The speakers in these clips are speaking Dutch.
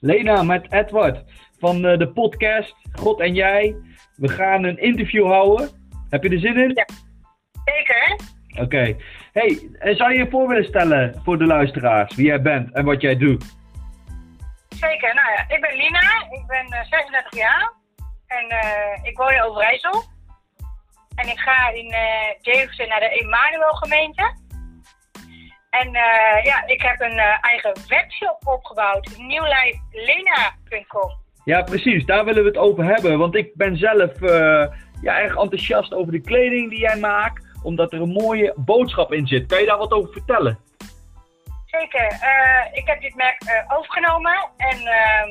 Lena met Edward van eh, de podcast God en Jij. We gaan een interview houden. Heb je er zin in? Ja. Zeker. Oké. Hey, en zou je je voor willen stellen voor de luisteraars wie jij bent en wat jij doet? Zeker. Nou ja, ik ben Lina. Ik ben eh, 36 jaar. En eh, ik woon in Overijssel. En ik ga in eh Deventer naar de Emanuel gemeente. En eh, ja, ik heb een eh, eigen webshop opgebouwd. Nieuwlijflena.com. Ja, precies. Daar willen we het over hebben. Want ik ben zelf eh, ja, erg enthousiast over de kleding die jij maakt. Omdat er een mooie boodschap in zit. Kan je daar wat over vertellen? Zeker. Ik heb dit merk overgenomen. En ehm,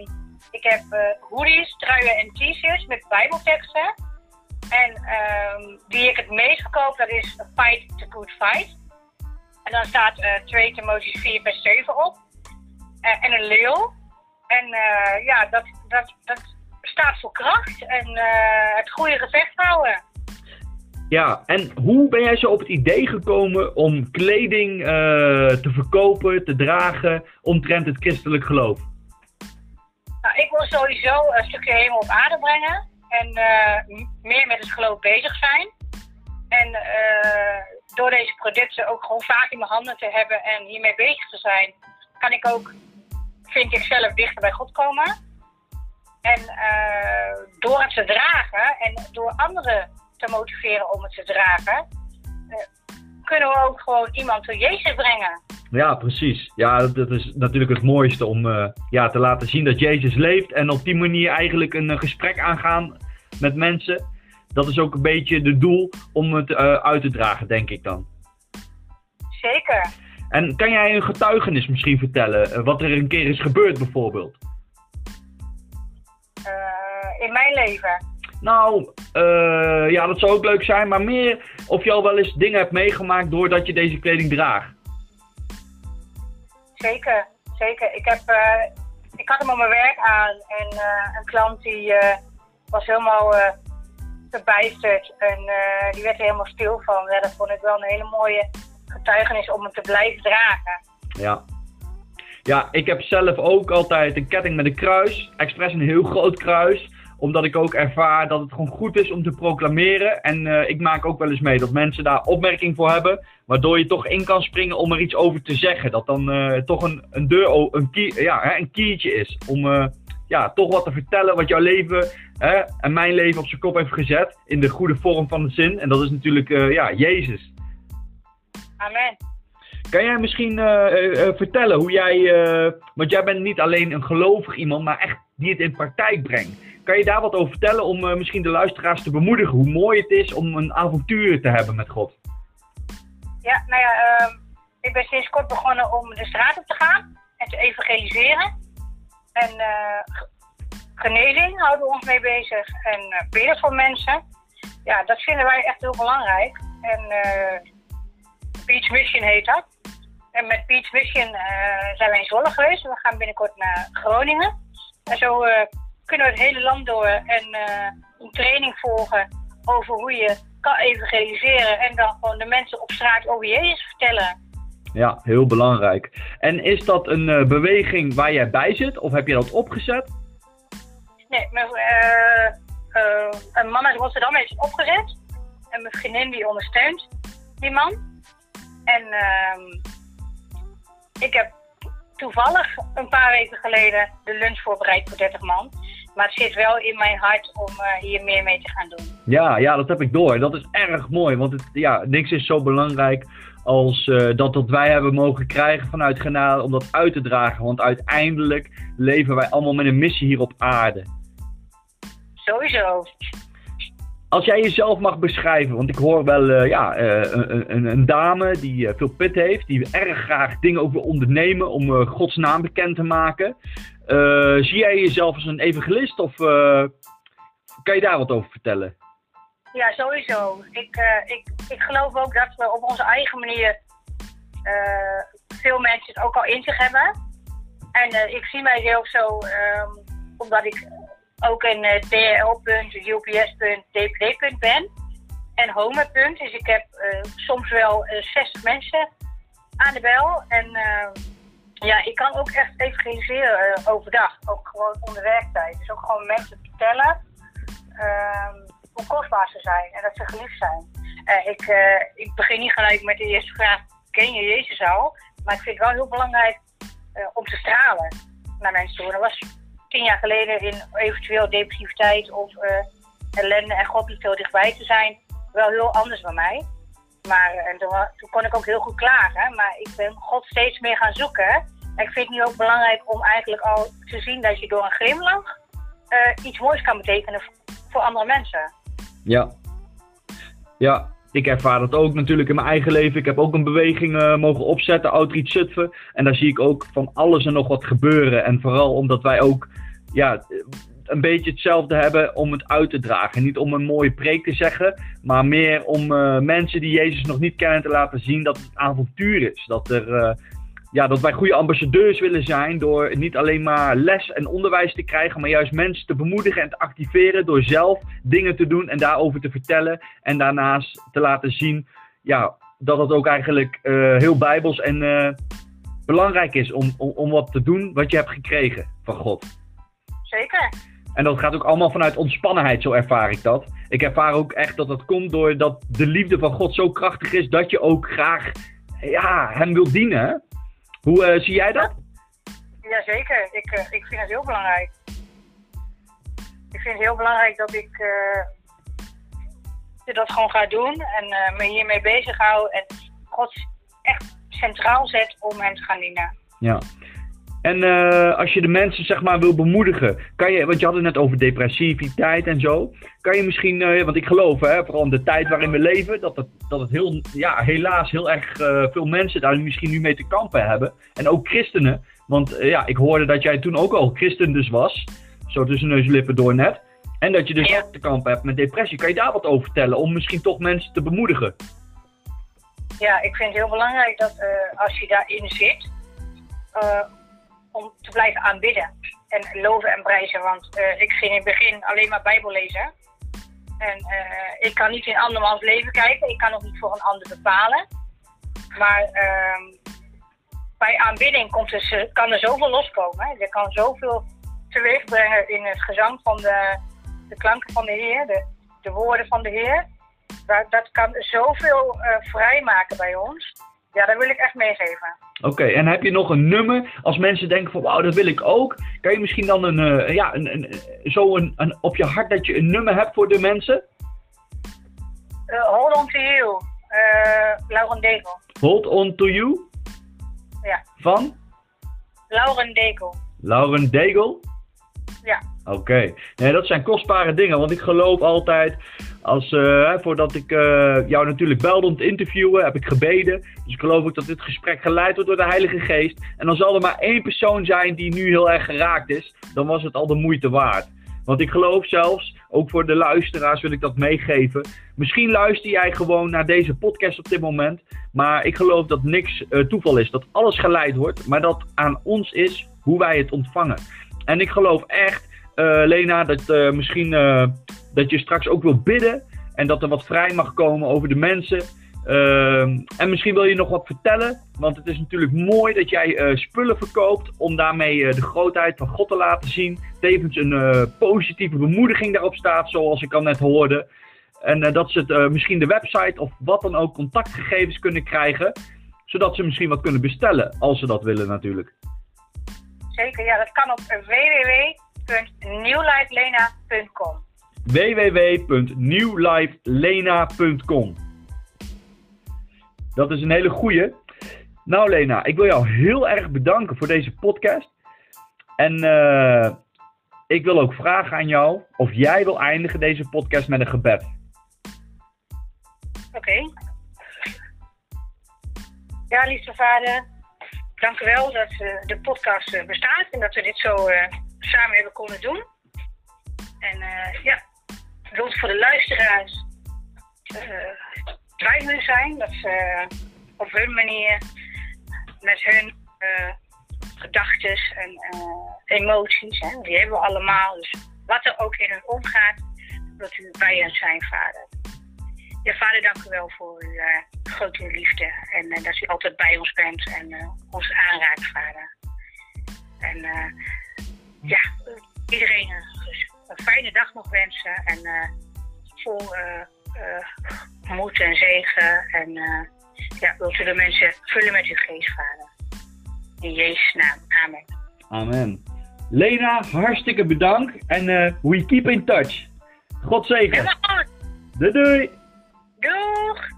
ik heb hoodies, truien en t-shirts met bijbelteksten. En ehm, die ik het meest verkoop, dat is Fight the Good Fight. En dan staat eh 2 Timotheus 4 vers 7 op. Eh, en een leeuw. En eh, ja, dat, dat, dat staat voor kracht en het goede gevecht houden. Ja, en hoe ben jij zo op het idee gekomen om kleding te verkopen, te dragen, omtrent het christelijk geloof? Nou, ik wil sowieso een stukje hemel op aarde brengen. En meer met het geloof bezig zijn. En eh, door deze producten ook gewoon vaak in mijn handen te hebben en hiermee bezig te zijn, kan ik ook, vind ik zelf, dichter bij God komen. En eh, door het te dragen en door anderen te motiveren om het te dragen, eh, kunnen we ook gewoon iemand tot Jezus brengen. Ja, precies. Ja, dat, is natuurlijk het mooiste om eh, ja, te laten zien dat Jezus leeft en op die manier eigenlijk een gesprek aangaan met mensen. Dat is ook een beetje het doel om het eh, uit te dragen, denk ik dan. Zeker. En kan jij een getuigenis misschien vertellen, eh, wat er een keer is gebeurd bijvoorbeeld? Eh, in mijn leven. Nou, ja, dat zou ook leuk zijn, maar meer of je al wel eens dingen hebt meegemaakt doordat je deze kleding draagt. Zeker, zeker. Ik, heb, ik had hem op mijn werk aan en een klant die was helemaal verbijsterd en eh, die werd er helemaal stil van. Dat vond ik wel een hele mooie getuigenis om hem te blijven dragen. Ja. Ja, ik heb zelf ook altijd een ketting met een kruis. Expres een heel groot kruis. Omdat ik ook ervaar dat het gewoon goed is om te proclameren. En eh, ik maak ook wel eens mee dat mensen daar opmerking voor hebben. Waardoor je toch in kan springen om er iets over te zeggen. Dat dan eh, toch een, een deur, een, key, ja, een keytje is. Om ja, toch wat te vertellen wat jouw leven hè, en mijn leven op zijn kop heeft gezet. In de goede vorm van de zin. En dat is natuurlijk eh, ja, Jezus. Amen. Kan jij misschien eh, eh, vertellen hoe jij, want jij bent niet alleen een gelovig iemand, maar echt die het in praktijk brengt. Kan je daar wat over vertellen om misschien de luisteraars te bemoedigen hoe mooi het is om een avontuur te hebben met God? Ja, nou ja, ehm, ik ben sinds kort begonnen om de straat op te gaan en te evangeliseren. En eh, ge- genezing houden we ons mee bezig en eh, bidden voor mensen. Ja, dat vinden wij echt heel belangrijk. En eh Beach Mission heet dat. En met Beach Mission eh, zijn wij in Zwolle geweest. We gaan binnenkort naar Groningen. En zo eh, kunnen we het hele land door en eh, een training volgen over hoe je kan evangeliseren en dan gewoon de mensen op straat over Jezus vertellen. Ja, heel belangrijk. En is dat een eh, beweging waar jij bij zit of heb je dat opgezet? Nee, mijn, eh, eh, een man uit Rotterdam heeft het opgezet. En mijn vriendin die ondersteunt die man. En ehm, ik heb toevallig een paar weken geleden de lunch voorbereid voor 30 man. Maar het zit wel in mijn hart om hier meer mee te gaan doen. Ja, ja, dat heb ik door. Dat is erg mooi, want het, ja, niks is zo belangrijk als eh, dat wat wij hebben mogen krijgen vanuit genade om dat uit te dragen. Want uiteindelijk leven wij allemaal met een missie hier op aarde. Sowieso. Als jij jezelf mag beschrijven, want ik hoor wel eh, ja, eh, een, een, een dame die veel pit heeft, die erg graag dingen wil ondernemen om Gods naam bekend te maken. Zie jij jezelf als een evangelist of kan je daar wat over vertellen? Ja, sowieso. Ik, eh, ik, ik geloof ook dat we op onze eigen manier eh, veel mensen het ook al in zich hebben. En eh, ik zie mijzelf zo, ehm, omdat ik ook een DRL-punt, UPS-punt, DPD-punt ben. En Homer-punt. Dus ik heb soms wel eh, 60 mensen aan de bel. En eh, Ja, ik kan ook echt evangeliseren uh, overdag. Ook gewoon onder werktijd. Dus ook gewoon mensen vertellen uh, hoe kostbaar ze zijn en dat ze geliefd zijn. Uh, ik, uh, ik begin niet gelijk met de eerste vraag, ken je Jezus al? Maar ik vind het wel heel belangrijk om te stralen naar mensen toe. Dat was tien jaar geleden in eventueel depressiviteit of ellende en God niet heel dichtbij te zijn, wel heel anders bij mij. Maar en toen, kon ik ook heel goed klagen. Maar ik ben God steeds meer gaan zoeken. En ik vind het nu ook belangrijk om eigenlijk al te zien dat je door een glimlach iets moois kan betekenen voor andere mensen. Ja. Ja, ik ervaar dat ook natuurlijk in mijn eigen leven. Ik heb ook een beweging uh, mogen opzetten, Outreach Zutphen. En daar zie ik ook van alles en nog wat gebeuren. En vooral omdat wij ook ja, een beetje hetzelfde hebben om het uit te dragen. Niet om een mooie preek te zeggen, maar meer om uh, mensen die Jezus nog niet kennen te laten zien dat het avontuur is. Dat, er, uh, ja, dat wij goede ambassadeurs willen zijn door niet alleen maar les en onderwijs te krijgen, maar juist mensen te bemoedigen en te activeren door zelf dingen te doen en daarover te vertellen. En daarnaast te laten zien ja, dat het ook eigenlijk uh, heel bijbels en belangrijk is om, om, om wat te doen wat je hebt gekregen van God. Zeker. En dat gaat ook allemaal vanuit ontspannenheid, zo ervaar ik dat. Ik ervaar ook echt dat dat komt doordat de liefde van God zo krachtig is dat je ook graag ja, hem wilt dienen. Hoe uh, zie jij dat? Jazeker, ik, uh, ik vind het heel belangrijk. Ik vind het heel belangrijk dat ik uh, dat gewoon ga doen en me hiermee bezig hou en God echt centraal zet om hem te gaan dienen. Ja, en uh, als je de mensen zeg maar wil bemoedigen, kan je, want je had het net over depressiviteit en zo. Kan je misschien, uh, want ik geloof, hè, vooral in de tijd waarin we leven, dat het, dat het heel, ja, helaas heel erg uh, veel mensen daar misschien nu mee te kampen hebben. En ook christenen. Want ja, ik hoorde dat jij toen ook al christen dus was. Zo tussen neus en lippen door net. En dat je dus ook te kampen hebt met depressie. Kan je daar wat over vertellen? Om misschien toch mensen te bemoedigen? Ja, ik vind het heel belangrijk dat als je daarin zit om te blijven aanbidden en loven en prijzen. Want uh, ik ging in het begin alleen maar Bijbel lezen. En uh, ik kan niet in andermans leven kijken. Ik kan ook niet voor een ander bepalen. Maar uh, bij aanbidding komt er, kan er zoveel loskomen. Er kan zoveel teweeg brengen in het gezang van de, de klanken van de Heer, de, de woorden van de Heer. Dat, dat kan zoveel vrijmaken bij ons. Ja, dat wil ik echt meegeven. Oké, en heb je nog een nummer? Als mensen denken van wauw, dat wil ik ook. Kan je misschien dan een, uh, ja, een, een, zo een, een, op je hart dat je een nummer hebt voor de mensen? Uh, hold on to you, uh, Lauren Degel. Hold on to you? Ja. Van? Lauren Degel. Lauren Degel? Ja. Oké. Okay. Nee, dat zijn kostbare dingen, want ik geloof altijd als, uh, voordat ik uh, jou natuurlijk belde om te interviewen, heb ik gebeden. Dus ik geloof ook dat dit gesprek geleid wordt door de Heilige Geest. En dan zal er maar één persoon zijn die nu heel erg geraakt is. Dan was het al de moeite waard. Want ik geloof zelfs, ook voor de luisteraars wil ik dat meegeven. Misschien luister jij gewoon naar deze podcast op dit moment. Maar ik geloof dat niks uh, toeval is. Dat alles geleid wordt. Maar dat aan ons is hoe wij het ontvangen. En ik geloof echt, Lena, dat misschien dat je straks ook wil bidden en dat er wat vrij mag komen over de mensen. En misschien wil je nog wat vertellen, want het is natuurlijk mooi dat jij spullen verkoopt om daarmee de grootheid van God te laten zien. Tevens een positieve bemoediging daarop staat, zoals ik al net hoorde. En dat ze het, misschien de website of wat dan ook contactgegevens kunnen krijgen, zodat ze misschien wat kunnen bestellen, als ze dat willen natuurlijk. Zeker, ja, dat kan op www.newlifelena.com www.newlifelena.com. Dat is een hele goeie. Nou Lena, ik wil jou heel erg bedanken voor deze podcast. En uh, ik wil ook vragen aan jou of jij wil eindigen deze podcast met een gebed. Oké. Okay. Ja, lieve vader, dank u wel dat uh, de podcast uh, bestaat en dat we dit zo samen hebben kunnen doen. En ja, wil voor de luisteraars uh, zijn. Dat ze op hun manier met hun uh, gedachten en emoties, hè, die hebben we allemaal. Dus wat er ook in hun omgaat, dat u bij hen zijn, vader. Ja, vader, dank u wel voor uw grote liefde en dat u altijd bij ons bent en ons aanraakt, vader. En eh, ja, iedereen een, fijne dag nog wensen. En vol moed en zegen. En ja, wilt u de mensen vullen met uw geest, vader. In Jezus' naam. Amen. Amen. Lena, hartstikke bedankt. En we keep in touch. God zegen. Doei doei. Doeg.